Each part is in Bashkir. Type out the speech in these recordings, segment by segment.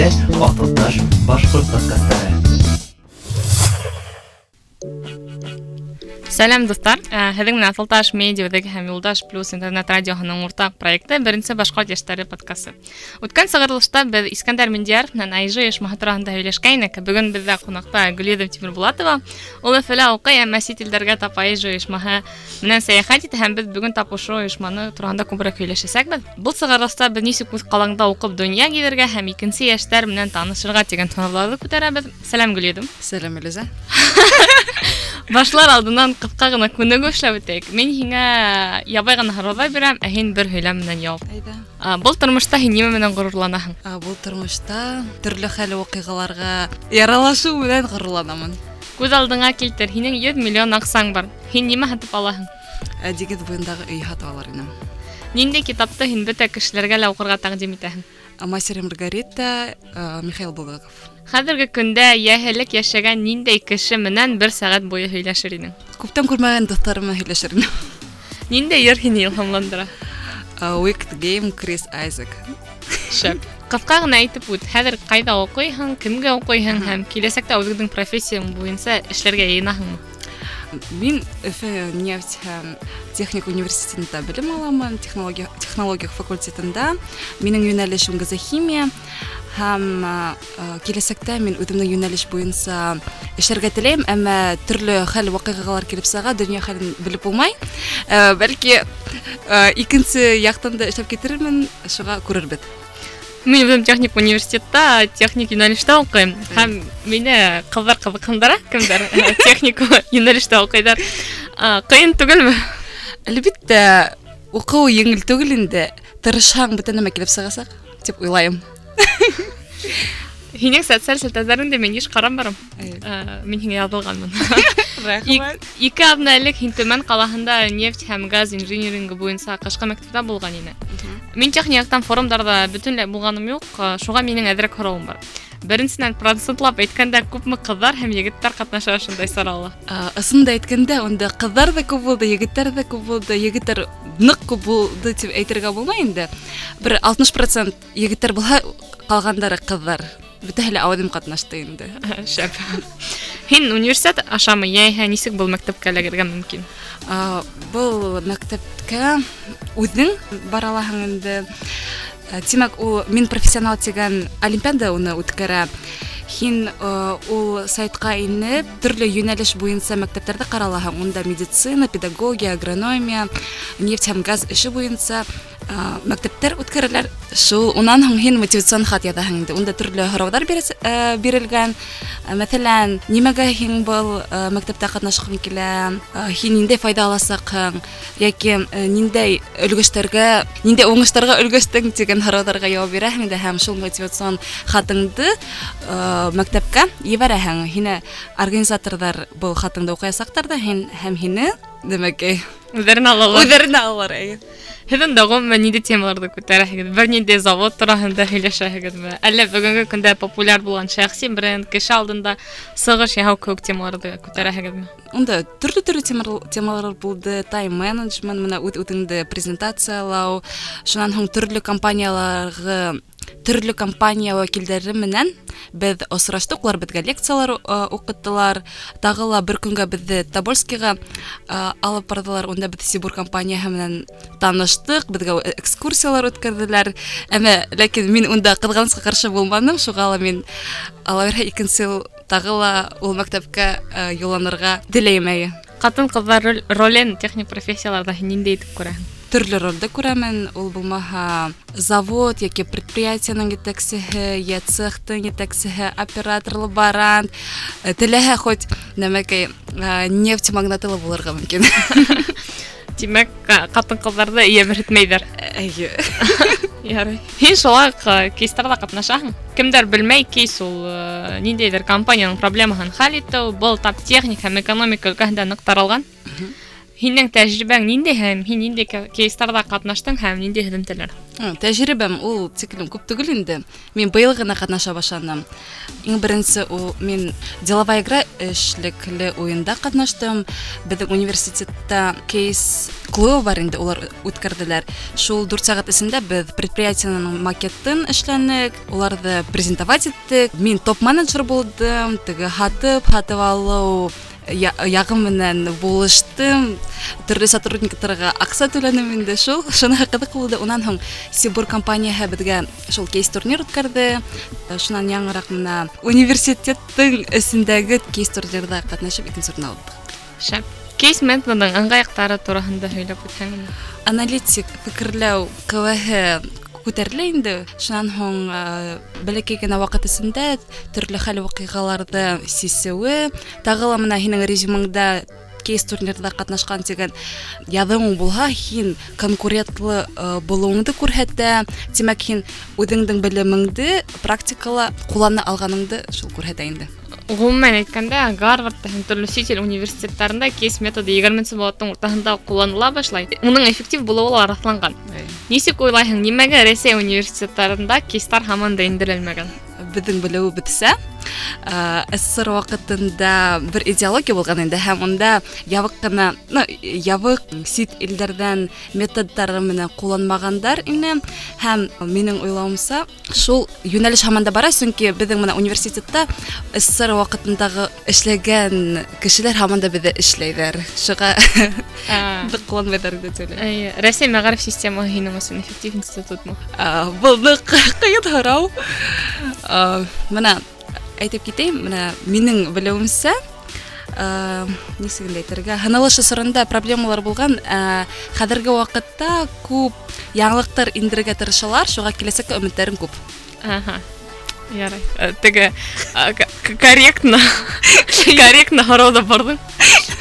Әтәч, ватылдаш, баш подкасттары Сәлам дуҫтар, һеҙҙең менән Аҫылташ медиа һәм Юлдаш плюс интернет радиоһының уртаҡ проекты беренсе башҡорт йәштәре подкасты. Үткән сығырылышта беҙ Искәндәр Миндияров менән АИЖ ойошмаһы тураһында һөйләшкәйнек. Бөгөн беҙҙә ҡунаҡта Гөлйөҙөм Тимербулатова. Ул Өфөлә уҡый, әммә сит илдәргә тап АИЖ ойошмаһы менән сәйәхәт итә һәм беҙ бөгөн тап ошо ойошманы тураһында күберәк һөйләшәсәкбеҙ. Был сығырылышта беҙ нисек үҙ ҡалаңда уҡып донъя гиҙергә һәм икенсе йәштәр менән танышырға тигән һорауҙарҙы күтәрәбеҙ. Сәлам Гөлйөҙөм. Сәлам Элиза. Башлар алдынан ҡыҫҡа ғына күнегеү эшләп үтәйек. Мин һиңә ябай ғына һорауҙар бирәм, ә һин бер һөйләм менән яуап. Әйҙә. А, Был тормошта һин нимә менән ғорурланаһың? А, Был тормошта төрлө хәл ваҡиғаларға яралашыу менән ғорурланамын. Күҙ алдыңа килтер, һинең 100 миллион аҡсаң бар. Һин нимә һатып алаһың? Ә, Диңгеҙ буйындағы өй һатып алыр инем. Ниндәй китапты һин бөтә кешеләргә лә уҡырға тәҡдим итәһең? А, Мастер и Маргарита, а, Михаил Булгаков. Хәҙерге көндә йәһеллек йәшәгән ниндәй кеше менән бер сәғәт буйы һөйләшер инең? Күптән күрмәгән дуҫтарым менән һөйләшер инем. Ниндәй йыр һине илһамландыра? А, Wicked Game, Крис Айзек. Шәп. Ҡыҫҡа ғына әйтеп үт, хәҙер ҡайҙа уҡыйһың, кемгә уҡыйһың һәм киләсәктә үҙеңдең профессияң буйынса эшләргә йыйынаһыңмы? Мин Өфө нефть һәм техник университетында белем аламын, технология технология факультетында. Минең йүнәлешем газохимия һәм а, а, киләсәктә мин үҙемнең йүнәлеш буйынса эшләргә теләйем, әммә төрлө хәл ваҡиғалар килеп сыға, донъя хәлен белеп булмай. Ә, Бәлки а, икенсе яҡтан да эшләп китермен, шуға күрербеҙ. Мин үҙем техник университетта, техник йүнәлештә уҡыйым. Һәм мине ҡыҙҙар ҡыҙыҡһындыра, кемдәр э, техник йүнәлештә уҡыйҙар. А, Ҡыйын түгелме? Әлбиттә, уҡыу еңел түгел инде. Тырышһаң, бөтә нәмә килеп сығасаҡ, тип уйлайым. Һинең социаль селтәҙәреңдә мин йыш ҡарап барам. Әйе. Ә, Мин һиңә яҙылғанмын. Ик- Ике аҙна элек һин Төмән ҡалаһында нефть һәм газ инжиниринги буйынса ҡышҡы мәктәптә булған ине. Мин технияктан форумдарҙа бөтөнләй булғаным юҡ, ә, шуға минең әҙерәк һорауым бар. Беренсенән процентлап әйткәндә күпме ҡыҙҙар һәм егеттәр ҡатнаша ошондай сарала? А, Ысында әйткәндә, унда ҡыҙҙар ҙа күп булды, егеттәр ҙә күп булды, егеттәр ныҡ күп булды тип әйтергә булмай инде. Бер 60% егеттәр булһа, ҡалғандары ҡыҙҙар. Бөтәһе лә ауыҙым ҡатнашты инде. Шәп. Һин университет ашамы йәйһә нисек был мәктәпкә эләгергә мөмкин? А, Был мәктәпкә үҙең бара алаһың инде. Ә, Тимәк, ул мин профессионал тигән олимпиада уны үткәрә. Хин э, ул сайтқа инеп, түрлі юнәлеш бойынша мектептерді каралаһаң, онда медицина, педагогия, агрономия, нефть һәм газ іші бойынша мәктәптәр үткәрәләр. Шул унан һуң һин мотивацион хат яҙаһың инде. Унда төрлө һорауҙар бирәс- э, бирелгән. Э, Мәҫәлән, нимәгә һин был э, мәктәптә ҡатнашҡың килә? Э, Һин ниндәй файда аласаҡһың? Яки э, ниндәй өлгәштәргә, ниндәй уңыштарға өлгәштең тигән һорауҙарға яуап бирәһең инде һәм шул мотивацион хатыңды э, мәктәпкә ебәрәһең. Һине организаторҙар был хатыңды уҡыясаҡтар да һин һәм һине Демәк, Үҙҙәрен алалар. үҙҙәренә алалар. әйе. Һеҙ дә ғөмүмән ниндәй темаларҙы күтәрәһегеҙ? Бер ниндәй завод тураһында һөйләшәһегеҙме? Әллә бөгөнгө көндә популяр булған шәхси бренд, кеше алдында сығыш яһау кеүек темаларҙы күтәрәһегеҙме? Унда төрлө төрлө темалар, темалар булды. Тайм менеджмент, менә үҙ үҙеңде презентациялау, шунан һуң төрлө компанияларғы төрлө компания вәкилдәре менән беҙ осраштык, улар беҙгә лекциялар э, уҡыттылар. Тағы ла бер көнгә беҙҙе Тобольскиға э, алып барҙылар. Унда беҙ Сибур компанияһы менән таныштык, беҙгә экскурсиялар үткәрҙеләр. Әммә ләкин мин унда ҡыҙғанысҡа ҡаршы булманым, шуға ла мин ала бирһә икенсе йыл тағы ла ул мәктәпкә э, юлланырға теләйем әйе. Ҡатын-ҡыҙҙар роль- ролен техник профессияларҙа һин ниндәй итеп күрәһең? Төрлө ролде күрәмен, ул булмаһа завод яки предприятиеның етәксеһе, йә цехтың етәксеһе, оператор, лаборант, э, теләһә хоть нәмәкәй э, нефть магнаты ла булырға мөмкин. Тимәк, ка- ҡатын-ҡыҙҙарҙы йәберһетмәйҙәр. Әйе. Ярый. Һин шулай ҡ- кейстарҙа ҡатнашаһың. Кемдәр белмәй, кейс ул э, ниндәйҙер компанияның проблемаһын хәл итеү, был тап техник һәм экономика өлкәһендә ныҡ таралған. һинең тәжрибәң ниндәй һәм һин ниндәй ке- кейстарда катнаштың һәм ниндәй һөҙөмтәләр М, Тәжрибәм ул тиклем күп түгел инде. Мин быел гына катнаша башладым. Иң беренсе ул мин деловая игра эшлекле уенда катнаштым. Безнең университетта кейс клубы бар инде, улар үткәрделәр. Шул 4 сәгать эчендә без предприятиенең макетін эшләнек, уларны презентовать иттек. Мин топ-менеджер булдым, теге һатып, һатып алу я- ягым менән булыштым. Төрле сотрудникларга акса түләнем инде шул. Шуны кызык булды. Унан һоң Сибур компанияһы безгә шул кейс турнир үткәрде. Шуннан яңарак менә университеттың эсендәге кейс турнирда катнашып икенче урын алдык. шәп кейс методының ыңғаяҡтары тураһында һөйләп үтһәң ине. Аналитик фикерләү КВХ күтәрелә инде. Шунан һоң э, бәләкәй генә вакыт эчендә төрле хәл вакыйгаларда сисеүе, тагы ла менә һинең резюмеңдә кейс турнирда катнашкан дигән яҙың булһа, һин конкурентлы э, булыуыңды күрһәтә. Димәк, һин үҙеңдең белемеңде практикала куллана алганыңды шул күрһәтә инде. Ғөмүмән әйткәндә, Гарвардта һәм төрлө сит ил университеттарында кейс методы 20 быуаттың уртаһында ҡулланыла башлай. Уның эффектив булыуы ла раҫланған. Нисек уйлайһың, нимәгә Рәсәй университеттарында кейстар һаман да индерелмәгән? Беҙҙең белеүебеҙсә, э, СССР ваҡытында бер идеология булған инде һәм унда ябыҡ кына, ну, ябыҡ сит илдәрҙән методтары менән ҡулланмағандар ине һәм минең уйлауымса, шул йүнәлеш һаман да бара, сөнки беҙҙең менә университетта СССР ваҡытындағы эшләгән кешеләр һаман да беҙҙә эшләйҙәр. Шуға беҙ ҡулланмайҙар дип уйлайм. Әйе, Рәсәй мәғариф системаһы һинең өсөн эффектив институтмы? А, Был ныҡ ҡыйын һорау. А, Менә әйтеп китәйем, менә минең белеүемсә, а, нисек инде әйтергә, һынылыш осоронда проблемалар булган, а, хәҙерге ваҡытта күп яңылыҡтар индерергә тырышалар, шуға киләсәккә өмөттәрем күп. Ага. Ярай. Э, Теге а, к- к- корректно. Корректно һорауҙа барҙың.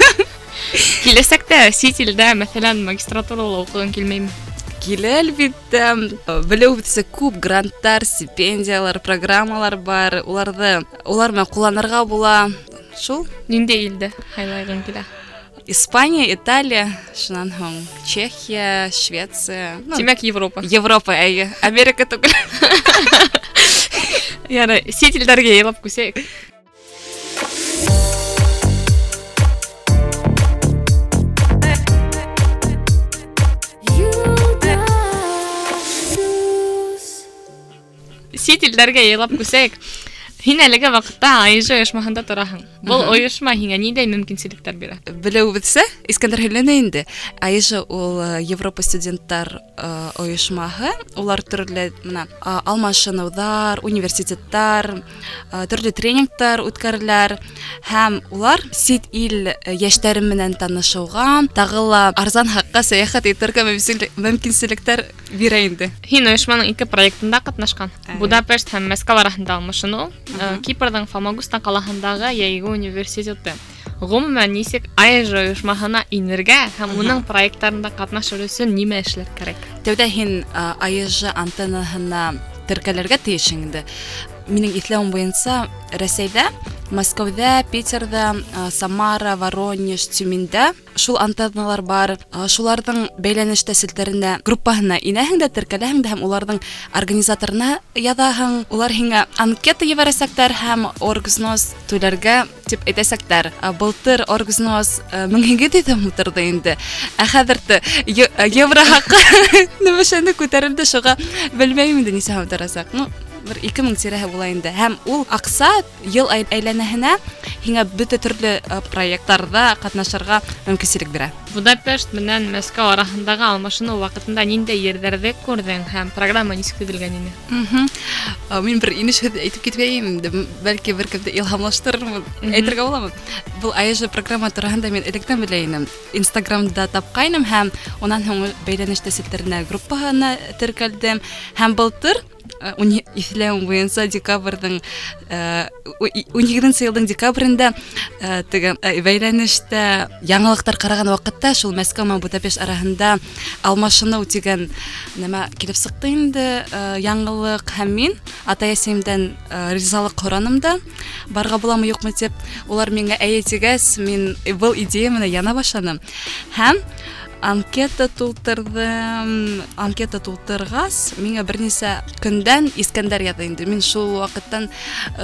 Киләсәктә сит илдә, мәҫәлән, магистратурала уҡыгың килмәйме? Килә әлбиттә, белеүебеҙсә күп гранттар, стипендиялар, программалар бар, уларҙы улар менән ҡулланырға була. Шул Ниндәй илдә һайлайғың килә? Испания, Италия, шунан һуң Чехия, Швеция, ну, Тимәк, Европа. Европа, әйе, Америка түгел. Ярай, сит илдәргә йылып күсәйек. Сит илдәргә йылып күсәйек. Һин әлеге ваҡытта АИЖ ойошмаһында тораһың. Был ойошма һиңә ниндәй мөмкинселектәр бирә? Белеүебеҙсә, Искәндәр һөйләне инде. Айжа ул э, Европа студенттар э, ойошмаһы, улар төрле менә э, алмашыныуҙар, университеттар, э, төрле тренингтар үткәрәләр һәм улар сит ил э, йәштәре менән танышыуға, тагы ла арзан хаҡҡа сәйәхәт итергә мөмкинселек- мөмкинселектәр бирә инде. Һин ойошманың ике проектында катнашкан. Әйе. Будапешт һәм Мәскәү араһында алмашыныу, э, Кипрҙың Фомагуста ҡалаһындағы Йәйге университеты. Ғөмүмән нисек АЭЖ ойошмаһына инергә һәм уның проекттарында катнашыр өсөн нимә эшләр кәрәк? Тәүҙә һин э, АЕЖ антеннаһына теркәлергә тейеш инде. Минең иҫләүем буйынса Рәсәйҙә, Мәскәүҙә, Питерҙа, э, Самара, Воронеж, Тюмендә шул антенналар бар. Э, Шуларҙың бәйләнеш тәсилтәренә группаһына инәһең дә теркәләһең дә һәм уларҙың организаторына яҙаһың. Улар һиңә анкета ебәрәсәктәр һәм оргзнос түләргә тип әйтәсәктәр. Э, Былтыр оргзнос э, мең һигеҙ йөҙ ултырҙы инде. Ә хәҙер е- евро хаҡы нәмәшәне күтәрелде шуға белмәйем инде нисә һәм торасаҡ. Ну, бер ике мең тирәһе була инде. Һәм ул аҡса йыл ай- әйләнәһенә һиңә бөтә төрлө э, проекттарҙа катнашырға мөмкинселек бирә. Будапешт менән Мәскәү араһындағы алмашыныу ваҡытында ниндәй ерҙәрҙе күрҙең һәм программа нисек төҙөлгән ине? Мгм. Э, Мин бер инеш һүҙ әйтеп китмәйем инде. Бәлки бер кемде илһамлаштырырмын, Мгм. әйтергә буламы? Был АЕЖ программа тураһында мин электән белә инем. Инстаграмда тапҡайным һәм унан һуң бәйләнеш тәсилтәренә группаһына теркәлдем һәм былтыр э, уни- иҫләүем буйынса декабрҙың э, ун һигеҙенсе йылдың декабрендә э, теге э, бәйләнештә яңылыҡтар ҡараған ваҡытта шул Мәскәү менән Будапешт араһында алмашыныу тигән нәмә килеп сыҡты инде э, яңылыҡ һәм мин атай әсәйемдән э, ризалыҡ һораным да барга буламы юҡмы тип улар миңә әйе тигәс мин был идея менән яна башланым һәм анкета тултырҙым анкета тултырғас миңә бер нисә көндән Искәндәр яҙҙы инде мин шул ваҡыттан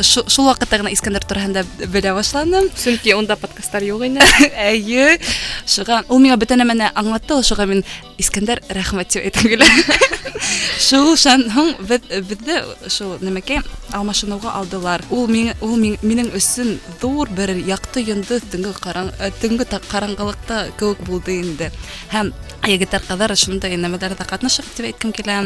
шу- шул ваҡытта ғына Искәндәр тураһында белә башланым Сөнки унда подкасттар юҡ ине. әйе шуға ул миңа бөтә нәмәне аңлатты ул шуға мин Искәндәр рәхмәт тип әйткем килә шул шан һуң беҙ беҙҙе шул нәмәкәй алмашыныуға алдылар ул миңә ул миң- минең өсөн ҙур бер яҡты йондоҙ төнгө ҡараң э, төнгө та- ҡараңғылыҡта кеүек булды инде һәм егеттәр ҡыҙҙар шундай нәмәләрҙә ҡатнашып тип әйткем килә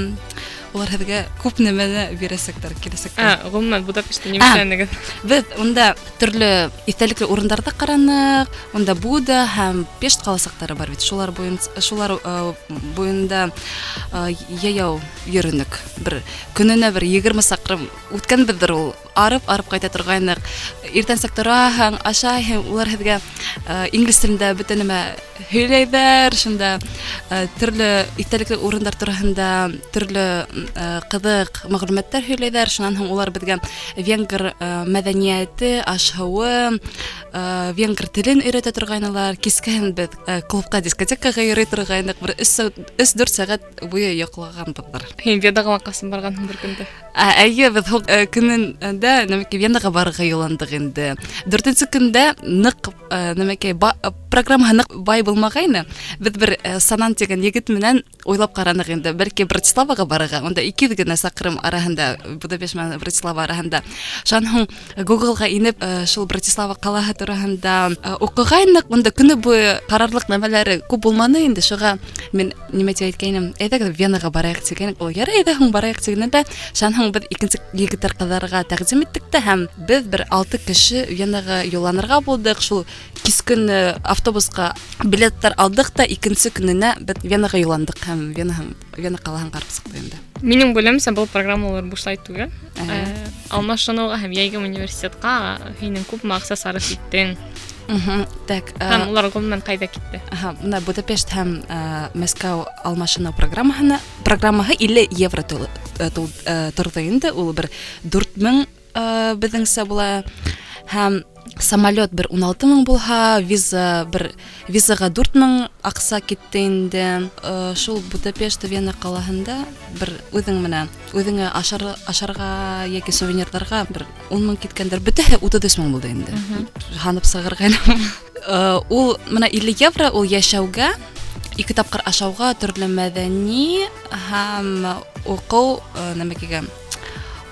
улар һеҙгә күп нәмәне бирәсәктәр киләсәктә Ә, ғөмүмән Будапештта нимәләнегеҙ? Беҙ унда төрлө иҫтәлекле урындарҙы ҡараныҡ, унда Буда һәм Пешт ҡаласыҡтары бар бит. Шулар буйынса шулар э, буйында э, йәйәү йөрөнөк. Бер көнөнә бер 20 саҡрым үткәнбеҙҙер ул. Арып, арып ҡайта торғайныҡ. Иртәнсәк тораһың, ашайһың, улар һеҙгә э, инглиз телендә бөтә нәмә һөйләйҙәр, шунда э, төрлө иҫтәлекле урындар тураһында төрлө э, ҡыҙыҡ мәғлүмәттәр һөйләйҙәр. Шунан һуң улар беҙгә венгр э, мәҙәниәте, аш-һыуы, э, венгр телен өйрәтә торғайнылар. Кискәһен беҙ э, клубҡа, дискотекаға йөрөй торғайныҡ. Бер 3-4 сәғәт буйы йоҡлағанбыҙҙыр. Һин Ведаға ҡасан барғанһың бер көндә? Ә, Әйе, беҙ һуң э, күндө намекей венаға барууга юландык энди төртүнчү күндө нык э, программа анық бай болмағайны біз бір э, санан деген егіт менен ойлап қаранық енді. Бәлки братиславаға барыға. Онда екі генә сакрым арасында будапешт менен братислава арасында шанһуң э, гуглга инеп э, шул братислава қалаы тураһында укыгайнык онда күні буе қарарлық нәмәләре көп болманы. Енді шуға мен неме дип әйткәйнем венаға барайық деген ол жарайды барайық дегенде барайык дигәндә шанһуң без икенче егеттәр кызларга тәкъдим иттек тә һәм без бер алты кеше венага юлланырга болдық. Шул кискен э, автобусҡа билеттар алдыҡ та икенсе көнөнә беҙ Венаға юлландыҡ һәм Вена һәм Вена ҡалаһын ҡарап сыҡты инде. Минең белемсә был программалар бушлай түгел. Әһә. Ә, Алмашыныуға һәм йәйге университетка һинең күпме аҡса сарыф иттең? Мгм. Так, э, Һәм улар ғөмүмән ҡайҙа китте? Аһа, мына Будапешт һәм ә, Мәскәү алмашыныу программаһына программаһы 50 евро тул- э, тул- э, торҙо инде. Ул бер 4000 э, беҙҙеңсә була һәм самолет бер 16 мең булһа, виза бер визаға 4 мең аҡса китте инде. Э, Шул Будапешт Вена ҡалаһында бер үҙең менән үҙеңә ашар ашарға йәки сувенирҙарға бер 10 мең киткәндер. Бөтәһе 33 мең булды инде. Һанып сығырға Э, ул менә 50 евро ул йәшәүгә ике тапҡыр ашауға төрлө мәҙәни һәм уҡыу э, нәмәкәгә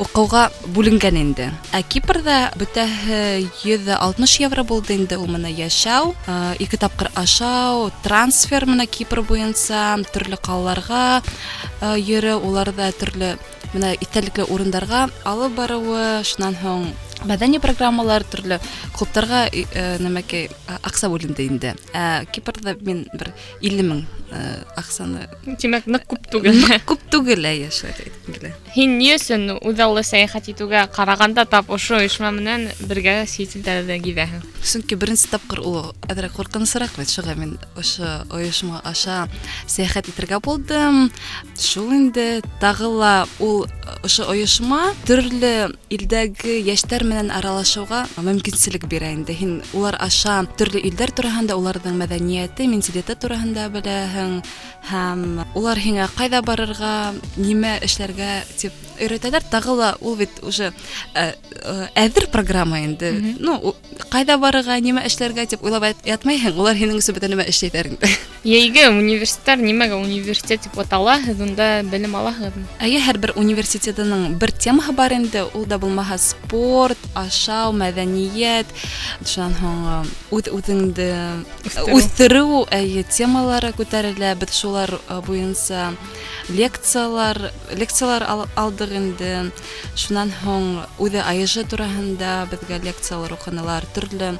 уҡыуға бүленгән инде. Ә Кипрҙа бөтәһе 160 евро булды инде ул менә йәшәү, э, ике тапҡыр ашау, трансфер менә Кипр буйынса төрлө ҡалаларға э, йөрө, уларҙа төрлө менә иҫтәлекле урындарға алып барыуы, шунан һуң мәҙәни программалар төрлө клубтарға э, нәмәкәй а- аҡса бүленде инде. Ә Кипрҙа мин бер 50 мең э, аҡсаны Тимәк, ныҡ күп түгел. күп түгел ә йәшәр әйткем килә. Һин ни өсөн үҙаллы сәйәхәт итүгә ҡарағанда тап ошо ойошма менән бергә сит илдәрҙә гиҙәһең? Сөнки беренсе тапҡыр ул әҙерәк ҡурҡынысыраҡ бит, шуға мин ошо ойошма аша сәйәхәт итергә булдым. Шул инде тағы ла ул ошо ойошма төрлө илдәге йәштәр менән аралашыуға мөмкинселек бирә инде. Һин улар аша төрлө илдәр тураһында, уларҙың мәҙәниәте, менталитеты тураһында беләһең һәм улар һиңә ҡайҙа барырға, нимә эшләргә тип өйрәтәләр. Тағы ла ул бит уже ә, ә, әҙер программа инде. Ну, у- ҡайҙа барырға, нимә эшләргә тип уйлап ят- ятмайһың. Улар һинең өсөн бөтә нәмә эшләйҙәр инде. Йәйге университеттар нимәгә университет тип атала? Һеҙ унда белем алаһығыҙмы? Әйе, һәр бер университетының бер темаһы бар инде. Ул да булмаһа спорт, спорт ашау мәҙәниәт шунан һуң э, үҙ үҙеңде Үҫтереү. үҫтереү әйе темалары күтәрелә беҙ шулар э, буйынса лекциялар лекциялар ал- алдык инде шунан һуң үҙе айыжы тураһында беҙгә лекциялар уҡынылар төрлө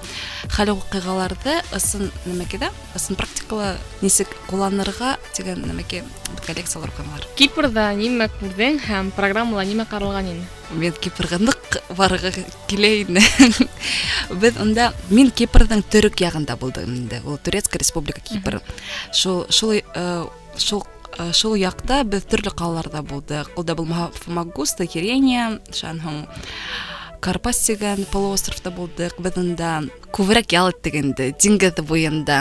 хәл ваҡиғаларҙы ысын нәмәкәдә ысын практикала нисек ҡулланырға тигән нәмәкә беҙгә лекциялар уҡынылар Кипрда нимә күрҙең һәм программала нимә ҡаралған ине? мен кипрдык барғы келейін біз онда мен кипрдың түрік жағында болдым енді ол турецкая республика кипр. Шул шул шул шул жақта біз түрлі қалаларда болдық. Ол да бұл фомагуста херения шанхун карпас деген полуостровта болдық. Біз онда күберәк ял иттек инде диңгеҙ буйында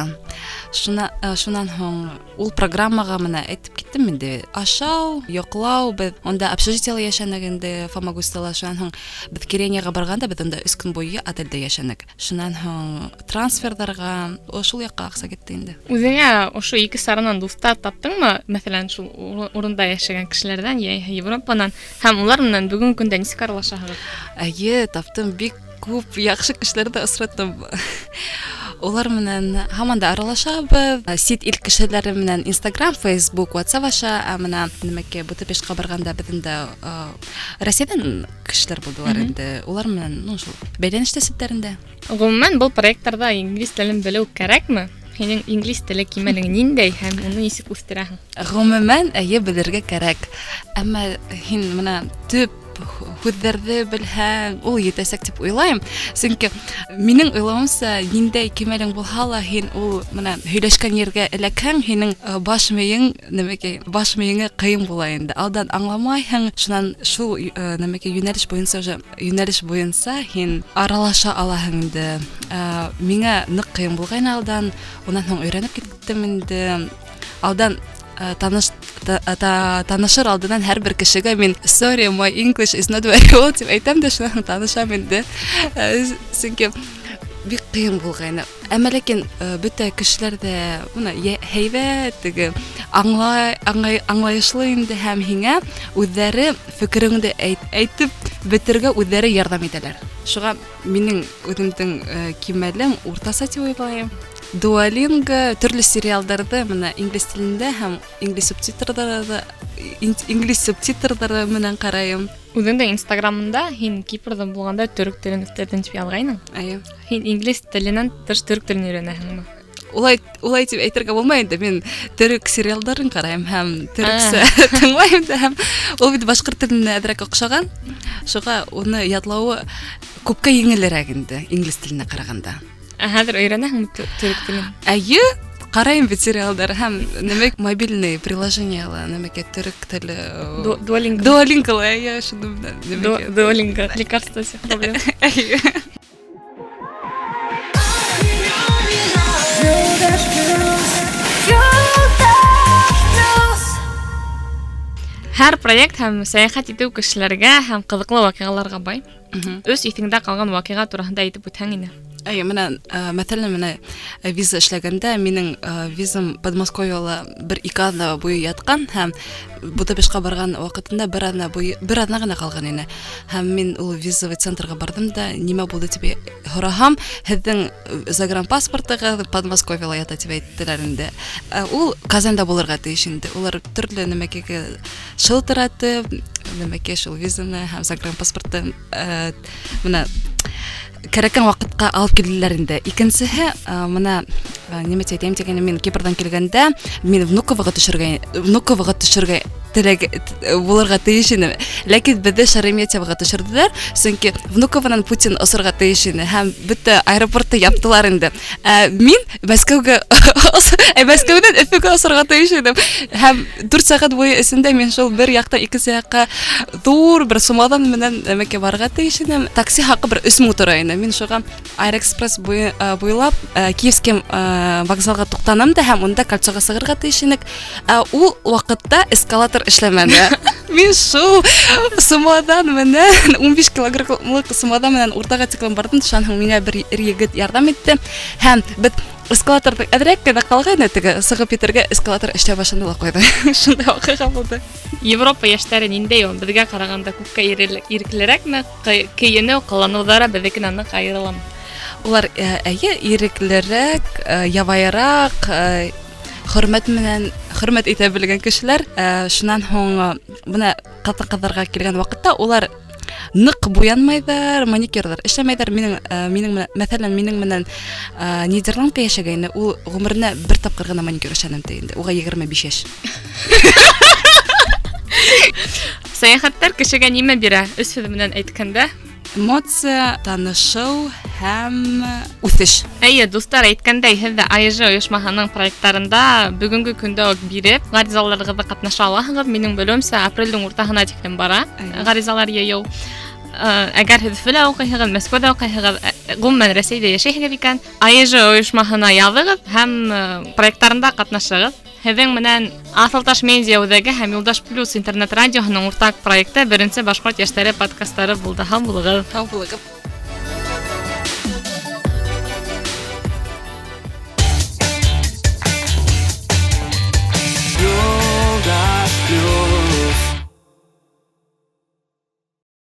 шуна э, шунан һуң ул программаға менә әйтеп киттем инде ашау йоҡлау беҙ унда общежитиела йәшәнек инде фомагустала шунан һуң беҙ киренияға барғанда беҙ унда өс көн буйы отельдә йәшәнек шунан һуң трансферҙарға о, шул яҡҡа аҡса китте инде Үҙеңә ошо ике саранан дуҫтар таптыңмы? Мәҫәлән, шул ур- урында йәшәгән кешеләрҙән, йә Европанан һәм улар менән бүгенге көндә нисек аралашаһығыҙ? Әйе, таптым бик күп яҡшы кешеләрҙе осраттым. Улар менән һаман да аралашабыҙ. Сит ил кешеләре менән Instagram, Facebook, WhatsApp аша, ә менә нәмәкә Будапештка барганда беҙендә Россиядан кешеләр булдылар инде. Улар менән, ну, шул бәйләнеш тәсептәрендә. Ғөмүмән, был проекттарҙа инглиз телен белеү кәрәкме? Һинең инглиз теле кимәлең ниндәй һәм уны нисек үҫтерәһең? Ғөмүмән, әйе, белергә кәрәк. Әммә һин менә төп һүҙҙәрҙе белһәң, ул етәсәк дип уйлайым. Сөнки минең уйлауымса, ниндәй кимәлең булһа ла, һин ул менә һөйләшкән ергә эләкһәң, һинең э, баш мейең, нәмәкәй, баш мейеңә ҡыйын була инде. Алдан аңламайһың, шунан шул э, нәмәкәй йүнәлеш буйынса уже йүнәлеш буйынса һин аралаша алаһың инде. Э, Миңә ныҡ ҡыйын булғайны алдан, унан һуң өйрәнеп киттем инде. Алдан э, таныш та- та- танышыр алдынан һәр бер кешегә мин sorry my english is not very well дип әйтәм дә шунан танышам инде Э, сөнки бик ҡыйын булғайны әммә ләкин э, бөтә кешеләр дә уны йә- һәйбәт теге аңлай аңлай аңлайышлы инде һәм һиңә үҙҙәре фекереңде әйт, әйтеп бетергә үҙҙәре ярҙам итәләр шуға минең үҙемдең э, кимәлем уртаса дип уйлайым Duolingo төрлө сериалдарҙы менә инглиз телендә һәм инглиз субтитрҙары ин- инглиз субтитрҙары менән ҡарайым. Үҙең дә Инстаграмында һин Кипрда булганда төрөк телен үҫтерҙем тип яҙғайның. Әйе. Һин инглиз теленән тыш төрөк телен өйрәнәһеңме? Улай улай тип әйтергә булмай инде. Мин төрек сериалдарын ҡарайым һәм төрөксә тыңлайым да һәм ул бит башҡорт теленә әҙерәк оҡшаған. Шуға уны ятлауы күпкә еңелерәк инде инглиз теленә ҡарағанда. Ә хәҙер өйрәнәһеңме тө- төрөк телен? Әйе, ҡарайым бит сериалдар һәм нәмәк мобильный приложениела нәмәкә төрек теле Ду- Duolingo. Дуолинго әйе шуны менән Ду- нәмәкә Duolingo. Лекарство всех проблем. Әйе. Һәр проект һәм сәяхәт итеү кешеләргә һәм ҡыҙыҡлы ваҡиғаларға бай. Мгм. Өс иҫеңдә ҡалған ваҡиға тураһында әйтеп үтһәң ине. Әйе, менә ә, мәҫәлән менә ә, виза эшләгәндә минең ә, визам Подмосковьяла бер ике аҙна буйы ятҡан һәм Будапештҡа барған ваҡытында бер аҙна буйы бер аҙна ғына ҡалған ине. Һәм мин ул визовый центрға бардым да нимә булды тип һораһам, һеҙҙең э, загранпаспортығыҙ Подмосковьяла ята тип әйттеләр инде. Ә, Ул Казанда булырға тейеш инде. Улар төрлө нәмәкәгә шылтыратып, нәмәкә шул визаны һәм загранпаспортты ә, менә кәрәккән ваҡытҡа алып килделәр инде. Икенсеһе, ә, мына ә, нимә әйтәйем дигәндә, мин Кипрдан килгәндә, мин Внуковага төшөргә, Внуковага төшөргә теләге т- булырға тейеш инем. Ләкин беҙҙе Шереметьевага төшөрҙөләр, сөнки Внукованан Путин осорға тейеш ине һәм бөтә аэропортты яптылар инде. Ә, мин Мәскәүгә, ә, Мәскәүҙән Өфөгә осорға тейеш инем. Һәм 4 сәғәт буйы эсендә мин шул бер яҡта икенсе яҡҡа ҙур бер сумаҙан менән нәмәкә барырға тейеш инем. Такси хаҡы бер 3 мең тора ине. Мин шуға Аэроэкспресс буй- ә, буйлап ә, Киевский ә, вокзалға туҡтаным да һәм унда кольцоға сығырға тейеш инек. Ә, Ул ваҡытта эскалатор эшләмәне. Мин шул сумаҙан менән 15 килограммлык сумаҙан менән уртаға тиклем бардым. Шунан һуң миңә бер ир егет ярҙам итте һәм беҙ эскалатордың әҙерәк кенә ҡалғайны теге сығып етергә эскалатор эшләй башланы ла ҡуйҙы шундай ваҡиға булды Европа йәштәре ниндәй ул? Беҙгә ҡарағанда күпкә ире- иреклерәкме? Ҡы- Кейенеү, ҡыланыуҙары беҙҙекенән ныҡ айырыламы? улар ә, әйе иреклерәк ә, ябайыраҡ ә, хөрмәт менән хөрмәт итә белгән кешеләр ә, шунан һуң ә, бына ҡатын ҡыҙҙарға килгән ваҡытта улар ныҡ буянмайҙар маникюрҙар эшләмәйҙәр минең ә, минең менән мәҫәлән минең менән ә, нидерландка йәшәгәйне ул ғүмеренә бер тапҡыр ғына маникюр эшләнем ти инде уға егерме биш йәш Сәйәхәттәр кешегә нимә бирә? Өс һүҙ менән әйткәндә, эмоция танышыу һәм үҫеш Әйе, дуҫтар әйткәндәй, һеҙ ҙә АЕЖ ойошмаһының проекттарында бүгөнгө көндә үк биреп, ғаризаларығыҙҙы ҡатнаша алаһығыҙ. Минең белеүемсә, апрелдең уртаһына тиклем бара Әйе. ғаризалар йыйыу. Ә, Әгәр һеҙ Өфөлә уҡыйһығыҙ, Мәскәүҙә уҡыйһығыҙ, ә, ғөмүмән Рәсәйҙә йәшәйһегеҙ икән, АЕЖ ойошмаһына яҙығыҙ һәм ә, проекттарында ҡатнашығыҙ. Һеҙҙең менән Аҫылташ медиа үҙәге һәм Юлдаш Плюс интернет радиоһының уртаҡ проекты беренсе башҡорт йәштәре подкастары булды. Һау булығыҙ. Һау булығыҙ. Юлдаш Плюс